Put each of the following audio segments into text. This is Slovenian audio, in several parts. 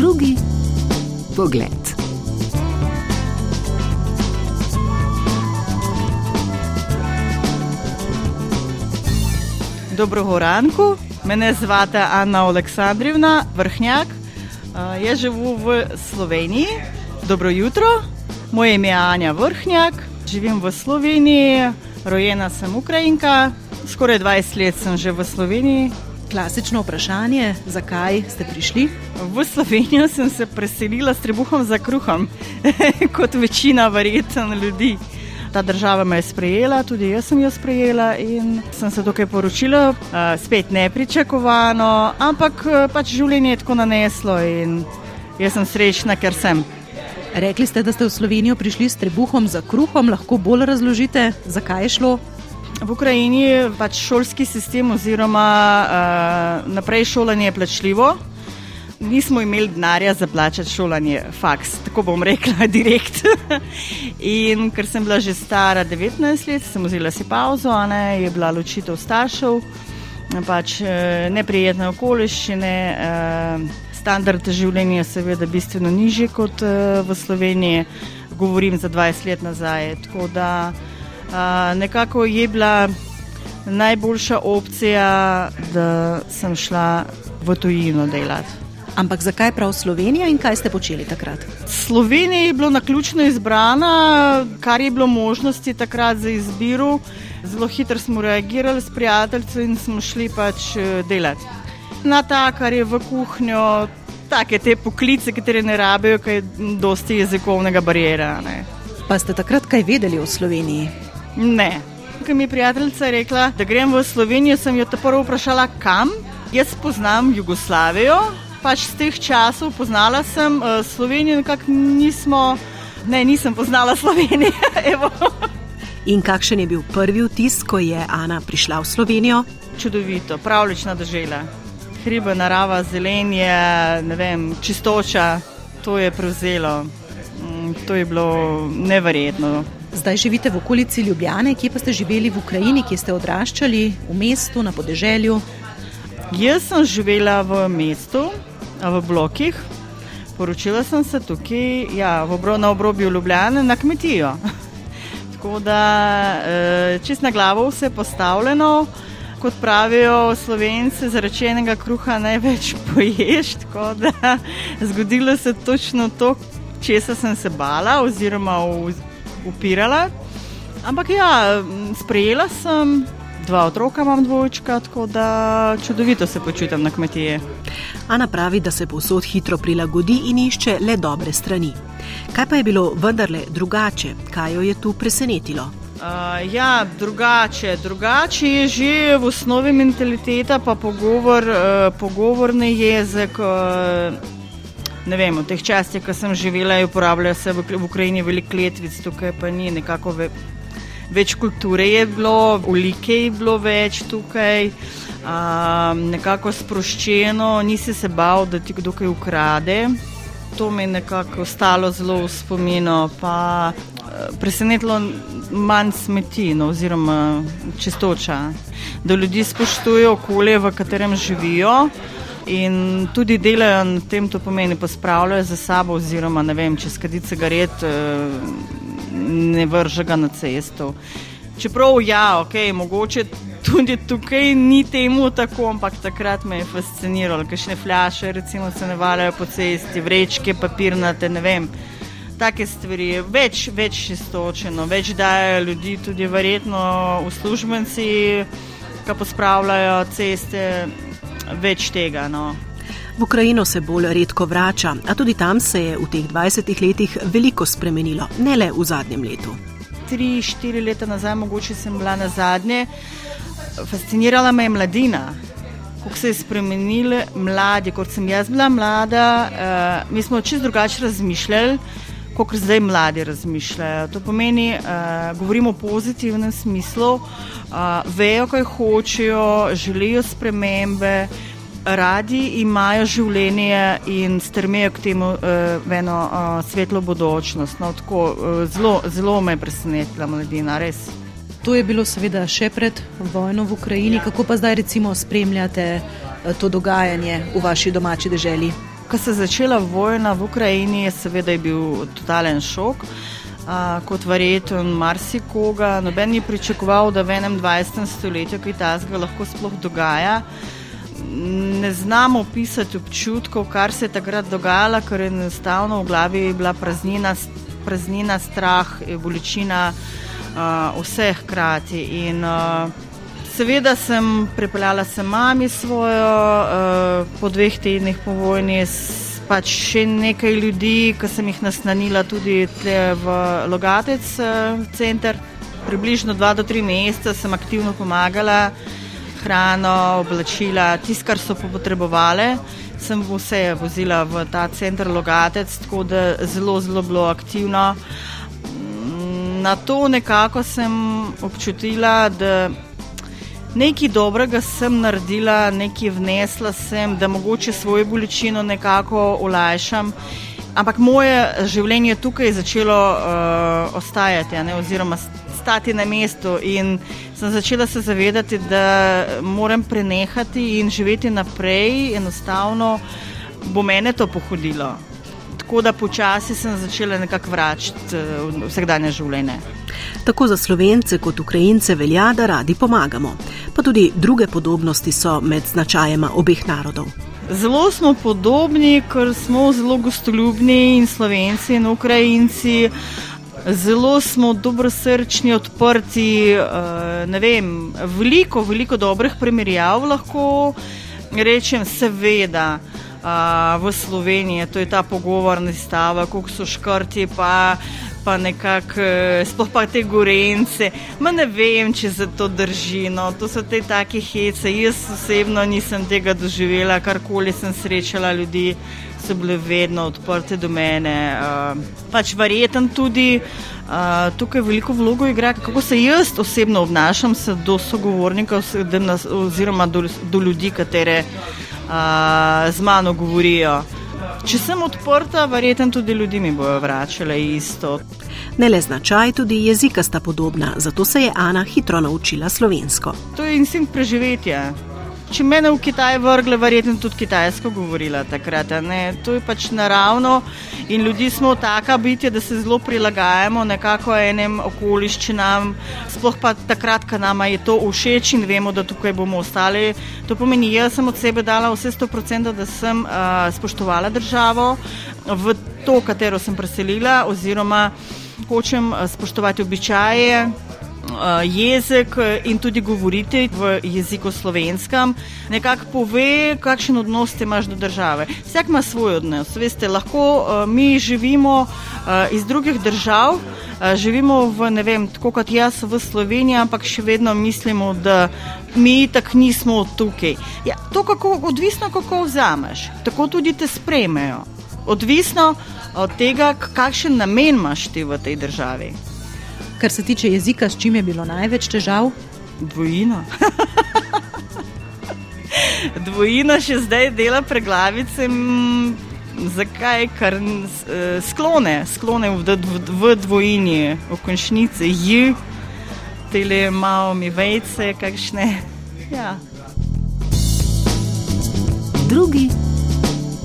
drugi pogled. Dobro ranku, mene zvate Anna Aleksandrivna, vrhnjak. Jaz živim v Sloveniji. Dobro jutro, moje ime je Anja Vrhnjak, živim v Sloveniji, rojena sem Ukrajinka, skoraj 20 let sem že v Sloveniji. Klasično vprašanje, zakaj ste prišli? V Slovenijo sem se preselila s trebuhom za kruhom, kot večina verjetno ljudi. Ta država me je sprejela, tudi jaz sem jo sprejela in sem se tukaj poročila, spet nepričakovano, ampak pač življenje je tako naneslo in jaz sem srečna, ker sem. Rekli ste, da ste v Slovenijo prišli s trebuhom za kruhom, lahko bolj razložite, zakaj je šlo? V Ukrajini je pač šolski sistem oziroma uh, naprej šolanje plačljivo. Nismo imeli denarja za plačati šolanje, faks, tako bom rekla, direkt. In ker sem bila že stara 19 let, sem vzela si pauzo, ne, je bila ločitev staršev, pač neprijetne okoliščine, standard življenja je seveda bistveno nižji kot v Sloveniji, govorim za 20 let nazaj. Tako da nekako je bila najboljša opcija, da sem šla v tujino delati. Ampak zakaj prav Slovenija in kaj ste počeli takrat? Slovenija je bila na ključno izbrana, kar je bilo možnosti takrat za izbiro. Zelo hitro smo reagirali s prijatelji in smo šli pač delati. Na ta, kar je v kuhinjo, take te poklice, ki ne rabijo, kaj dosti jezikovnega barijera. Ne. Pa ste takrat kaj vedeli o Sloveniji? Ne. Ko mi je prijateljica rekla, da grem v Slovenijo, sem jo prvo vprašala, kam. Jaz poznam Jugoslavijo, pač z teh časov poznala sem uh, Slovenijo, nekako nismo, ne, nisem poznala Slovenije. In kakšen je bil prvi vtis, ko je Ana prišla v Slovenijo? Čudovito, pravlična država. Hribe, narava, zelenje, ne vem, čistoča, to je prevzelo. To je bilo neverjetno. Zdaj živite v okolici Ljubljane, kje pa ste živeli v Ukrajini, kje ste odraščali, v mestu, na podeželju? Jaz sem živela v mestu, v blokih. Poročila sem se tukaj, ja, v obro, na obrobju Ljubljane, na kmetijo. tako da čist na glavo vse postavljeno. Kot pravijo slovenci, zarečenega kruha največ poješ. Tako da zgodilo se točno to, česa sem se bala oziroma upirala. Ampak ja, sprejela sem, dva otroka imam dvojčka, tako da čudovito se počutim na kmetiji. Ana pravi, da se povsod hitro prilagodi in išče le dobre strani. Kaj pa je bilo vendarle drugače, kaj jo je tu presenetilo? Uh, ja, drugače. drugače je že v osnovi mentaliteta, pa pogovor, uh, pogovorni jezik. Uh, ne vem, v teh časih, ko sem živela, je uporabljala se v, Ukrajini veliko letvic, tukaj pa ni nekako ve, več kulture je bilo, ulike je bilo več tukaj, um, nekako sproščeno, nisi se bal, da ti kdo kaj ukrade. To mi je nekako ostalo zelo v spominu, pa presenetilo manj smeti, no, oziroma čistoča, da ljudi spoštujejo okolje, v katerem živijo in tudi delajo na tem, to pomeni, pospravljajo za sabo, oziroma ne vem, če skadi cigaret, ne vrže ga na cesto. Čeprav, ja, ok, mogoče tudi tukaj ni temu tako, ampak takrat me je fasciniralo, kakšne flaše, recimo, se ne valjajo po cesti, vrečke, papirnate, ne vem. Take stvari, več, več istočeno, več dajo ljudi, tudi verjetno uslužbenci, ki pospravljajo ceste več tega. No. V Ukrajino se bolj redko vrača, a tudi tam se je v teh 20 letih veliko spremenilo, ne le v zadnjem letu. Tri, štiri leta nazaj, mogoče sem bila na zadnje, fascinirala me je mladina. Kako se je spremenili mladi, kot sem jaz bila mlada, uh, mi smo čisto drugače razmišljali, kot zdaj mladi razmišljajo. To pomeni, uh, govorimo v pozitivnem smislu, uh, vejo, kaj hočejo, želijo spremembe, radi imajo življenje in strmijo k temu uh, eno uh, svetlo bodočnost. No, tako, uh, zelo, zelo me je presenetila mladina, res. To je bilo seveda še pred vojno v Ukrajini. Ja. Kako pa zdaj recimo spremljate to dogajanje v vaši domači državi? Ko se je začela vojna v Ukrajini, je seveda je bil totalen šok. Uh, kot verjeten marsikoga, noben ni pričakoval, da v 21. stoletju kaj takega lahko sploh dogaja. Ne znamo opisati občutkov, kar se je takrat dogajalo, ker je enostavno v glavi bila praznina, praznina strah, bolečina uh, vseh hkrati. In uh, seveda sem pripeljala se mami svojo, uh, po dveh tednih po vojni pač še nekaj ljudi, ki sem jih nasnanila tudi v Logatec uh, center. Približno dva do tri meseca sem aktivno pomagala, hrano, oblačila, tisto, kar so potrebovali. Sem vse vozila v ta center Logatec, tako da zelo, zelo bilo aktivno. Na to nekako sem občutila, da nekaj dobrega sem naredila, nekaj vnesla sem, da mogoče svojo bolečino nekako olajšam. Ampak moje življenje tukaj je začelo uh, ostajati, ne, oziroma stati na mestu, in sem začela se zavedati, da moram prenehati in živeti naprej, enostavno bo mene to pohodilo. Tako da počasi sem začela nekako vračati uh, vsakdanje življenje. Tako za slovence kot ukrajince velja, da radi pomagamo. Pa tudi druge podobnosti so med značajema obeh narodov. Zelo smo podobni, ker smo zelo gostoljubni in slovenci in ukrajinci. Zelo smo dobrosrčni, odprti. Eh, vem, veliko, veliko dobrih primerjav lahko rečem, seveda. Uh, v Sloveniji to je ta pogovorni stavek, kako so škrti, pa pa nekako, eh, sploh pa te gorence. Ma ne vem, če se to drži. No. To so te take hece. Jaz osebno nisem tega doživela, karkoli sem srečala ljudi. So bile vedno odprte do mene. Uh, pač verjeten tudi, uh, tukaj veliko vlogo igra, kako se jaz osebno obnašam se do sogovornikov oziroma do, do ljudi, katere uh, z mano govorijo. Če sem odprta, verjetno tudi ljudi mi bojo vračale isto. Ne le značaj, tudi jezika sta podobna, zato se je Ana hitro naučila slovensko. To je instinkt preživetja. Če me v Kitaj vrgle, verjetno tudi kitajsko govorila takrat. To je pač naravno in ljudi smo taka bitja, da se zelo prilagajamo nekako enem okoliščinam. Sploh pa takrat, ko nama je to všeč in vemo, da tukaj bomo ostali. To pomeni, jaz sem od sebe dala vse 100%, da sem uh, spoštovala državo v to, katero sem preselila oziroma hočem spoštovati običaje. Eh, jezik eh, in tudi govoriti v jeziku slovenskem, nekako pove, kakšen odnos imaš do države. Vsak ima svoj odnos. Veste, lahko uh, mi živimo uh, iz drugih držav, živimo v, ne vem, tako kot jaz v Sloveniji, ampak še vedno mislimo, da mi tako nismo tukaj. Ja, to kako, odvisno, kako vzameš, tako tudi te sprejmejo. Odvisno od tega, kakšen namen imaš ti v tej državi. Kar se tiče jezika, s čim je bilo največ težav? Dvojina. Dvojina še zdaj dela preglavice. Zakaj? Ker eh, sklone, sklone v, v, v dvojini, v končnici, j, tele malo mi vejce, kakšne. Ja. Drugi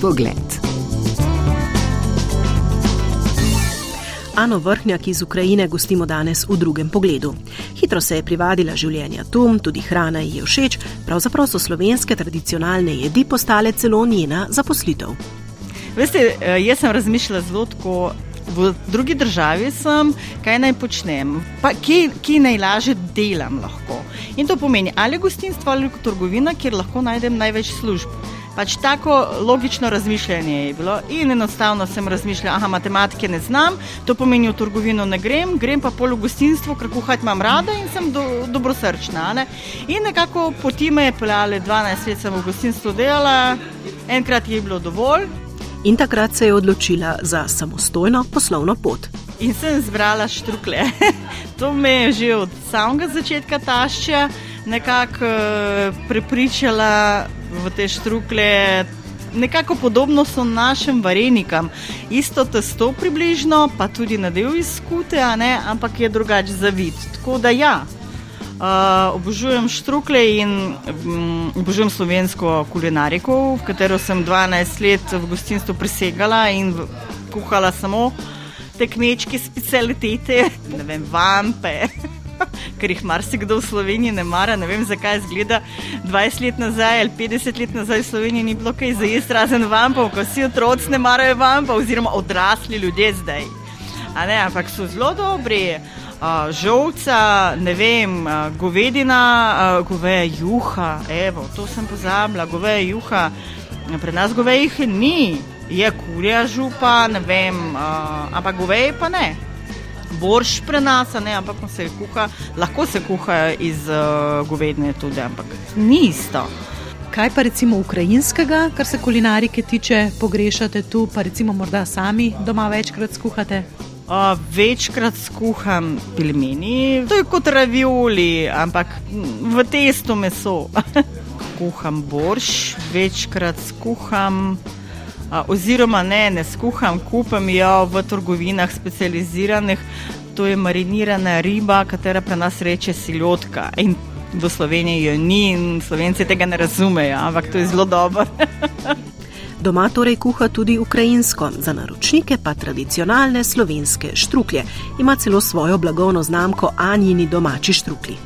pogled. Ano Vrhnjak iz Ukrajine gostimo danes v drugem pogledu. Hitro se je privadila življenja tu, tudi hrana ji je všeč, pravzaprav so slovenske tradicionalne jedi postale celo njena zaposlitev. Veste, eh, jaz sem razmišljala zelo tako. V drugi državi sem, kaj naj počnem, pa kje, kje najlažje delam lahko. In to pomeni ali gostinstvo ali trgovina, kjer lahko najdem največ služb. Pač tako logično razmišljanje je bilo in enostavno sem razmišljala, ah, matematike ne znam, to pomeni v trgovino ne grem, grem pa pol v gostinstvo, ker kuhati imam rada in sem do, dobrosrčna. Ne? In nekako poti me je peljala, 12 let sem v gostinstvu delala, enkrat je bilo dovolj. In takrat se je odločila za samostojno poslovno pot. In sem zbrala štrukle. to me je že od samega začetka tašča nekako uh, prepričala v te štrukle. Nekako podobno so našim varenikam, isto testo približno, pa tudi na del iz skute, ampak je drugače za vid. Tako da ja, Uh, obožujem štrukle in um, obožujem slovensko kulinariko, v katero sem 12 let v gostinstvu prisegala in v, kuhala samo te kmečke specialitete, ne vem, vampe. Ker jih marsikdo v Sloveniji ne mara, ne vem zakaj zgleda. 20 let nazaj ali 50 let nazaj v Sloveniji ni bilo kaj za jesti, razen vampov, ko vsi otroci ne marajo vampov, oziroma odrasli ljudje zdaj. Ne, ampak so zelo dobri uh, žolca, ne vem, uh, govedina, uh, goveja juha, evo, to sem pozabila, goveja juha. Pri nas govejih ni, je kurja župa, ne vem, uh, ampak goveje pa ne. Borš prenasa, ne, ampak se kuha, lahko se kuha iz uh, govedine tudi, ampak ni isto. Kaj pa recimo ukrajinskega, kar se kulinarike tiče, pogrešate tu, pa recimo morda sami doma večkrat skuhate? Uh, večkrat skuham pilmeni, to je kot ravioli, ampak v testu meso. kuham borš, večkrat skuham, uh, oziroma ne, ne skuham, kupam jo v trgovinah specializiranih. To je marinirana riba, katera pri nas reče silotka. In v Sloveniji jo ni, in slovenci tega ne razumejo, ampak to je zelo dobro. Doma torej kuha tudi ukrajinsko, za naročnike pa tradicionalne slovenske štruklje. Ima celo svojo blagovno znamko Anjini domači štruklji.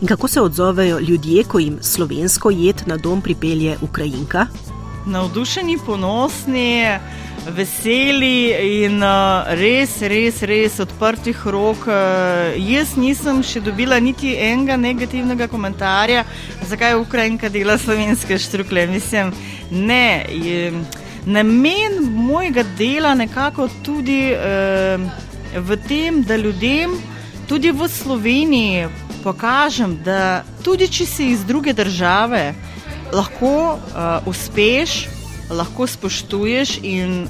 In kako se odzovejo ljudje, ko jim slovensko jed na dom pripelje Ukrajinka? Navdušeni, ponosni veseli in uh, res, res, res odprtih rok. Uh, jaz nisem še dobila niti enega negativnega komentarja, zakaj Ukrajinka dela slovenske štrukle. Mislim, ne. Je, namen mojega dela nekako tudi uh, v tem, da ljudem tudi v Sloveniji pokažem, da tudi če si iz druge države, lahko uh, uspeš lahko spoštuješ in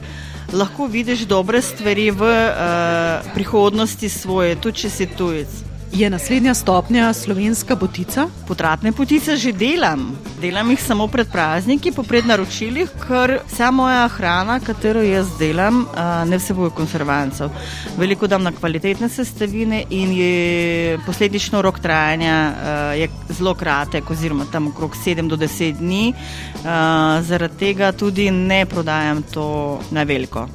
lahko vidiš dobre stvari v uh, prihodnosti svoje, tudi če si tujec. Je naslednja stopnja slovenska potica? Potratne potice že delam. Delam jih samo pred prazniki, po prednaročilih, ker vsa moja hrana, katero jaz delam, ne vsebuje konservancov. Veliko dam na kvalitetne sestavine in je posledično rok trajanja je zelo kratek, oziroma tam okrog 7 do 10 dni. Zaradi tega tudi ne prodajam to na veliko.